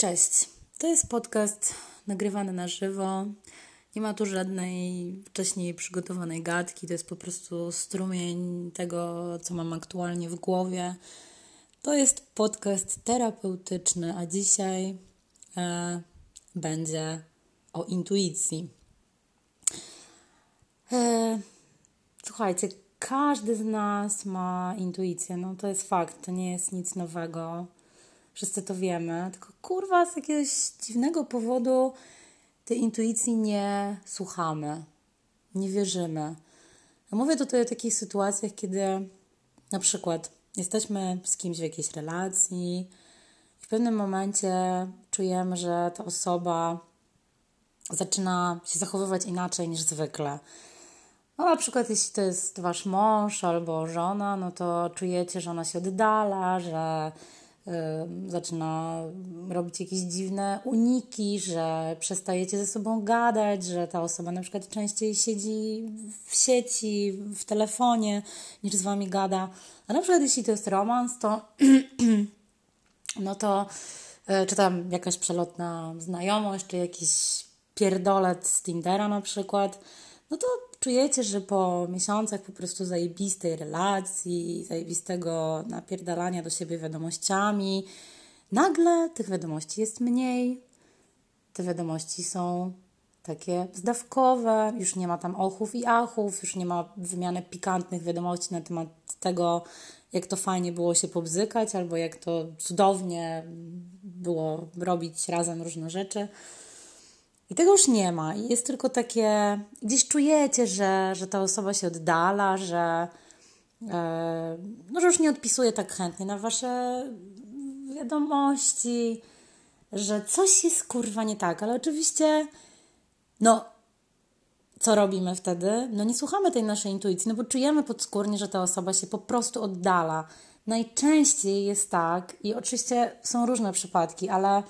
Cześć. To jest podcast nagrywany na żywo. Nie ma tu żadnej wcześniej przygotowanej gadki. To jest po prostu strumień tego, co mam aktualnie w głowie. To jest podcast terapeutyczny, a dzisiaj e, będzie o intuicji. E, słuchajcie, każdy z nas ma intuicję. No to jest fakt, to nie jest nic nowego wszyscy to wiemy, tylko kurwa z jakiegoś dziwnego powodu tej intuicji nie słuchamy, nie wierzymy. Mówię tutaj o takich sytuacjach, kiedy na przykład jesteśmy z kimś w jakiejś relacji i w pewnym momencie czujemy, że ta osoba zaczyna się zachowywać inaczej niż zwykle. No, na przykład, jeśli to jest wasz mąż albo żona, no to czujecie, że ona się oddala, że zaczyna robić jakieś dziwne uniki, że przestajecie ze sobą gadać, że ta osoba na przykład częściej siedzi w sieci, w telefonie, niż z wami gada. A na przykład jeśli to jest romans, to no to e, czy tam jakaś przelotna znajomość, czy jakiś pierdolet z Tindera na przykład, no to czujecie, że po miesiącach po prostu zajebistej relacji, zajebistego napierdalania do siebie wiadomościami, nagle tych wiadomości jest mniej. Te wiadomości są takie zdawkowe, już nie ma tam ochów i achów, już nie ma wymiany pikantnych wiadomości na temat tego, jak to fajnie było się pobzykać, albo jak to cudownie było robić razem różne rzeczy. I tego już nie ma. I jest tylko takie, gdzieś czujecie, że, że ta osoba się oddala, że, e, no, że już nie odpisuje tak chętnie na wasze wiadomości, że coś jest kurwa nie tak. Ale oczywiście, no, co robimy wtedy? No nie słuchamy tej naszej intuicji, no bo czujemy podskórnie, że ta osoba się po prostu oddala. Najczęściej jest tak, i oczywiście są różne przypadki, ale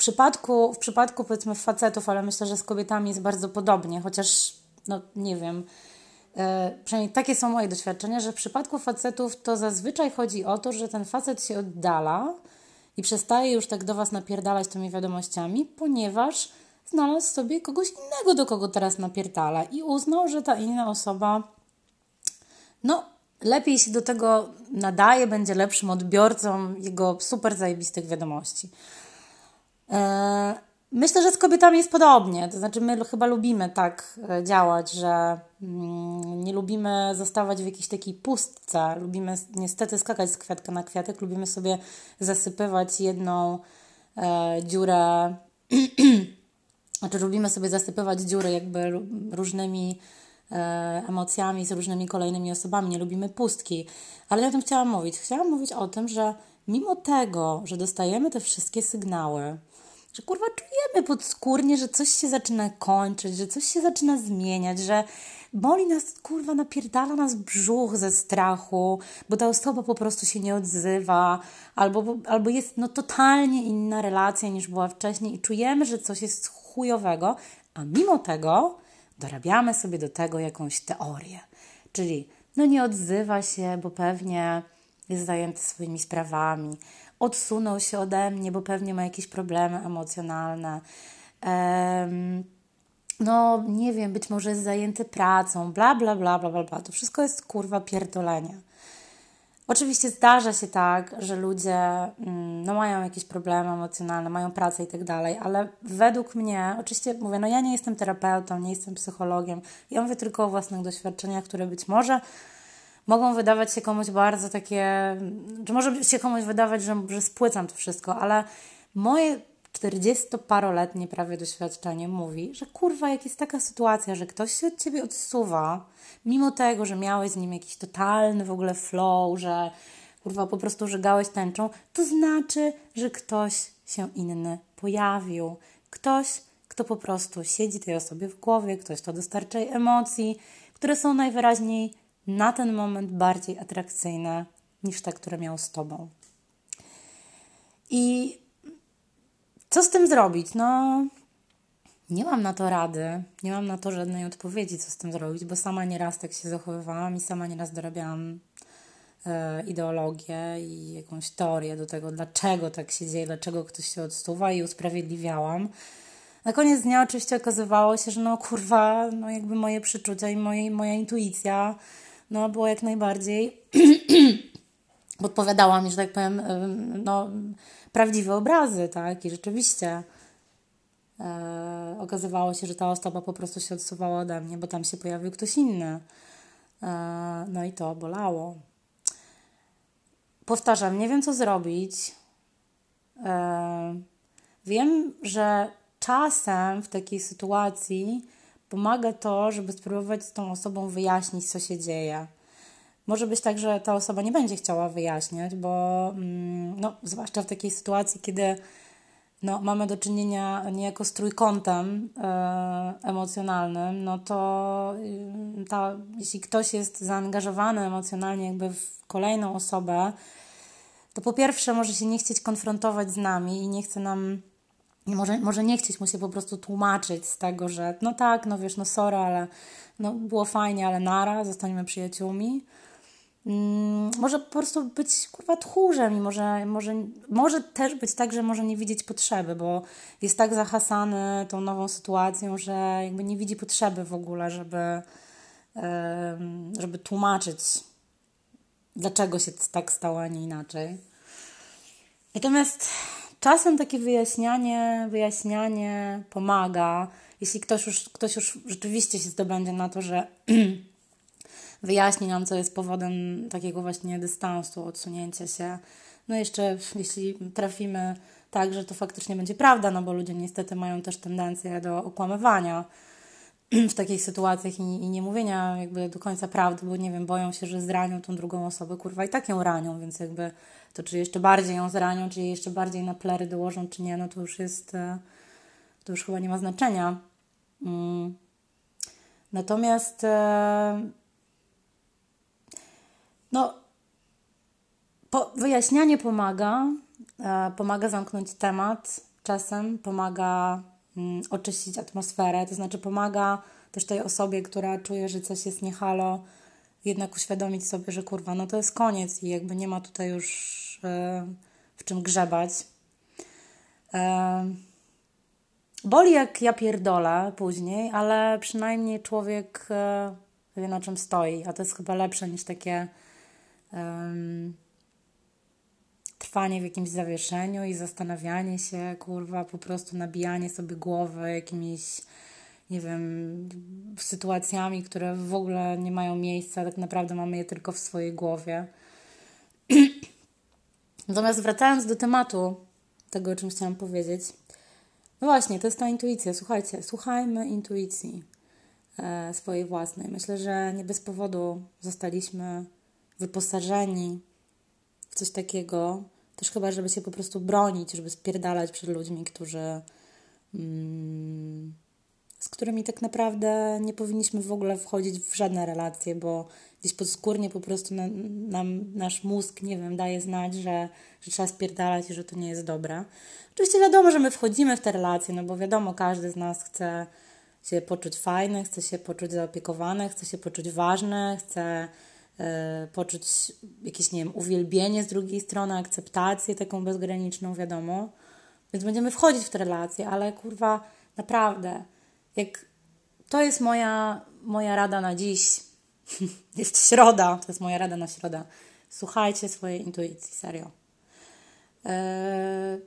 przypadku, w przypadku powiedzmy facetów, ale myślę, że z kobietami jest bardzo podobnie, chociaż no nie wiem, e, przynajmniej takie są moje doświadczenia, że w przypadku facetów to zazwyczaj chodzi o to, że ten facet się oddala i przestaje już tak do Was napierdalać tymi wiadomościami, ponieważ znalazł sobie kogoś innego, do kogo teraz napierdala i uznał, że ta inna osoba no lepiej się do tego nadaje, będzie lepszym odbiorcą jego super zajebistych wiadomości. E, myślę, że z kobietami jest podobnie. To znaczy, my chyba lubimy tak e, działać, że mm, nie lubimy zostawać w jakiejś takiej pustce. Lubimy niestety skakać z kwiatka na kwiatek. Lubimy sobie zasypywać jedną e, dziurę. znaczy, lubimy sobie zasypywać dziury jakby różnymi emocjami, z różnymi kolejnymi osobami. Nie lubimy pustki. Ale ja o tym chciałam mówić. Chciałam mówić o tym, że mimo tego, że dostajemy te wszystkie sygnały, że kurwa czujemy podskórnie, że coś się zaczyna kończyć, że coś się zaczyna zmieniać, że boli nas, kurwa, napierdala nas brzuch ze strachu, bo ta osoba po prostu się nie odzywa, albo, albo jest no totalnie inna relacja niż była wcześniej i czujemy, że coś jest chujowego, a mimo tego dorabiamy sobie do tego jakąś teorię. Czyli no nie odzywa się, bo pewnie jest zajęty swoimi sprawami, odsunął się ode mnie, bo pewnie ma jakieś problemy emocjonalne. Um, no, nie wiem, być może jest zajęty pracą, bla, bla, bla, bla, bla, bla. To wszystko jest kurwa pierdolenie. Oczywiście zdarza się tak, że ludzie mm, no, mają jakieś problemy emocjonalne, mają pracę i tak dalej, ale według mnie, oczywiście mówię, no ja nie jestem terapeutą, nie jestem psychologiem, ja mówię tylko o własnych doświadczeniach, które być może mogą wydawać się komuś bardzo takie, czy może się komuś wydawać, że, że spłycam to wszystko, ale moje 40-paroletnie prawie doświadczenie mówi, że kurwa, jak jest taka sytuacja, że ktoś się od ciebie odsuwa, mimo tego, że miałeś z nim jakiś totalny w ogóle flow, że kurwa po prostu żegałeś tęczą, to znaczy, że ktoś się inny pojawił. Ktoś, kto po prostu siedzi tej osobie w głowie, ktoś, kto dostarcza jej emocji, które są najwyraźniej na ten moment bardziej atrakcyjne niż te, które miał z tobą. I co z tym zrobić? No, nie mam na to rady, nie mam na to żadnej odpowiedzi, co z tym zrobić, bo sama nieraz tak się zachowywałam i sama nieraz dorabiałam e, ideologię i jakąś teorię do tego, dlaczego tak się dzieje, dlaczego ktoś się odsuwa i usprawiedliwiałam. Na koniec dnia oczywiście okazywało się, że no kurwa, no jakby moje przeczucia i moje, moja intuicja no było jak najbardziej podpowiadała mi, że tak powiem, no prawdziwe obrazy, tak? I rzeczywiście e, okazywało się, że ta osoba po prostu się odsuwała ode mnie, bo tam się pojawił ktoś inny. E, no i to bolało. Powtarzam, nie wiem co zrobić. E, wiem, że czasem w takiej sytuacji pomaga to, żeby spróbować z tą osobą wyjaśnić, co się dzieje. Może być tak, że ta osoba nie będzie chciała wyjaśniać, bo mm, no, zwłaszcza w takiej sytuacji, kiedy no, mamy do czynienia niejako z trójkątem e, emocjonalnym, no to y, ta, jeśli ktoś jest zaangażowany emocjonalnie jakby w kolejną osobę, to po pierwsze może się nie chcieć konfrontować z nami i nie chce nam może, może nie chcieć mu się po prostu tłumaczyć z tego, że no tak, no wiesz, no sorry, ale no było fajnie, ale nara, zostaniemy przyjaciółmi. Mm, może po prostu być kurwa tchórzem i może, może, może też być tak, że może nie widzieć potrzeby, bo jest tak zahasany tą nową sytuacją, że jakby nie widzi potrzeby w ogóle, żeby, żeby tłumaczyć, dlaczego się tak stało, a nie inaczej. Natomiast czasem takie wyjaśnianie, wyjaśnianie pomaga, jeśli ktoś już, ktoś już rzeczywiście się zdobędzie na to, że wyjaśni nam, co jest powodem takiego właśnie dystansu, odsunięcia się. No jeszcze, jeśli trafimy tak, że to faktycznie będzie prawda, no bo ludzie niestety mają też tendencję do okłamywania w takich sytuacjach i, i nie mówienia jakby do końca prawdy, bo nie wiem, boją się, że zranią tą drugą osobę, kurwa, i tak ją ranią, więc jakby to czy jeszcze bardziej ją zranią, czy jeszcze bardziej na plery dołożą, czy nie, no to już jest, e, to już chyba nie ma znaczenia. Mm. Natomiast e, no, po, wyjaśnianie pomaga, e, pomaga zamknąć temat, czasem pomaga oczyścić atmosferę, to znaczy pomaga też tej osobie, która czuje, że coś jest niehalo, jednak uświadomić sobie, że kurwa, no to jest koniec i jakby nie ma tutaj już e, w czym grzebać. E, boli jak ja pierdolę później, ale przynajmniej człowiek e, wie na czym stoi, a to jest chyba lepsze niż takie trwanie w jakimś zawieszeniu i zastanawianie się, kurwa, po prostu nabijanie sobie głowy jakimiś, nie wiem, sytuacjami, które w ogóle nie mają miejsca, tak naprawdę mamy je tylko w swojej głowie. Natomiast wracając do tematu tego, o czym chciałam powiedzieć, no właśnie, to jest ta intuicja. Słuchajcie, słuchajmy intuicji e, swojej własnej. Myślę, że nie bez powodu zostaliśmy wyposażeni w coś takiego, też chyba, żeby się po prostu bronić, żeby spierdalać przed ludźmi, którzy mm, z którymi tak naprawdę nie powinniśmy w ogóle wchodzić w żadne relacje, bo gdzieś podskórnie po prostu na, nam nasz mózg, nie wiem, daje znać, że, że trzeba spierdalać i że to nie jest dobre. Oczywiście wiadomo, że my wchodzimy w te relacje, no bo wiadomo, każdy z nas chce się poczuć fajny, chce się poczuć zaopiekowany, chce się poczuć ważny, chce poczuć jakieś, nie wiem, uwielbienie z drugiej strony, akceptację taką bezgraniczną, wiadomo. Więc będziemy wchodzić w te relacje, ale kurwa, naprawdę, jak to jest moja, moja rada na dziś, jest środa, to jest moja rada na środę. Słuchajcie swojej intuicji, serio. E,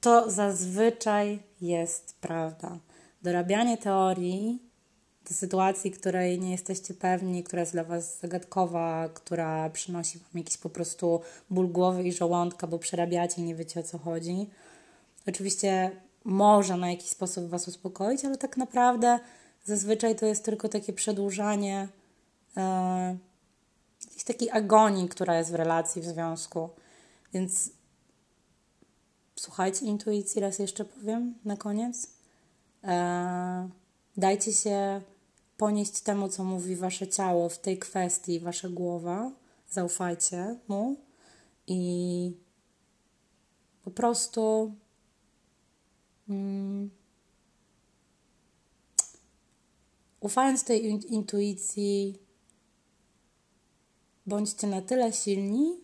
to zazwyczaj jest prawda. Dorabianie teorii do sytuacji, której nie jesteście pewni, która jest dla Was zagadkowa, która przynosi Wam jakiś po prostu ból głowy i żołądka, bo przerabiacie i nie wiecie o co chodzi. Oczywiście może na jakiś sposób Was uspokoić, ale tak naprawdę zazwyczaj to jest tylko takie przedłużanie e, jakiejś takiej agonii, która jest w relacji, w związku. Więc słuchajcie intuicji, raz jeszcze powiem na koniec. E, dajcie się ponieść temu, co mówi wasze ciało w tej kwestii, wasza głowa. Zaufajcie mu i po prostu um, ufając tej intuicji, bądźcie na tyle silni,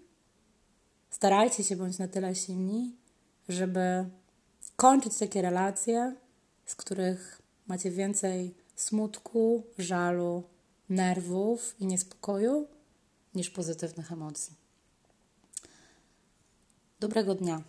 starajcie się bądź na tyle silni, żeby kończyć takie relacje, z których macie więcej smutku, żalu, nerwów i niespokoju niż pozytywnych emocji. Dobrego dnia.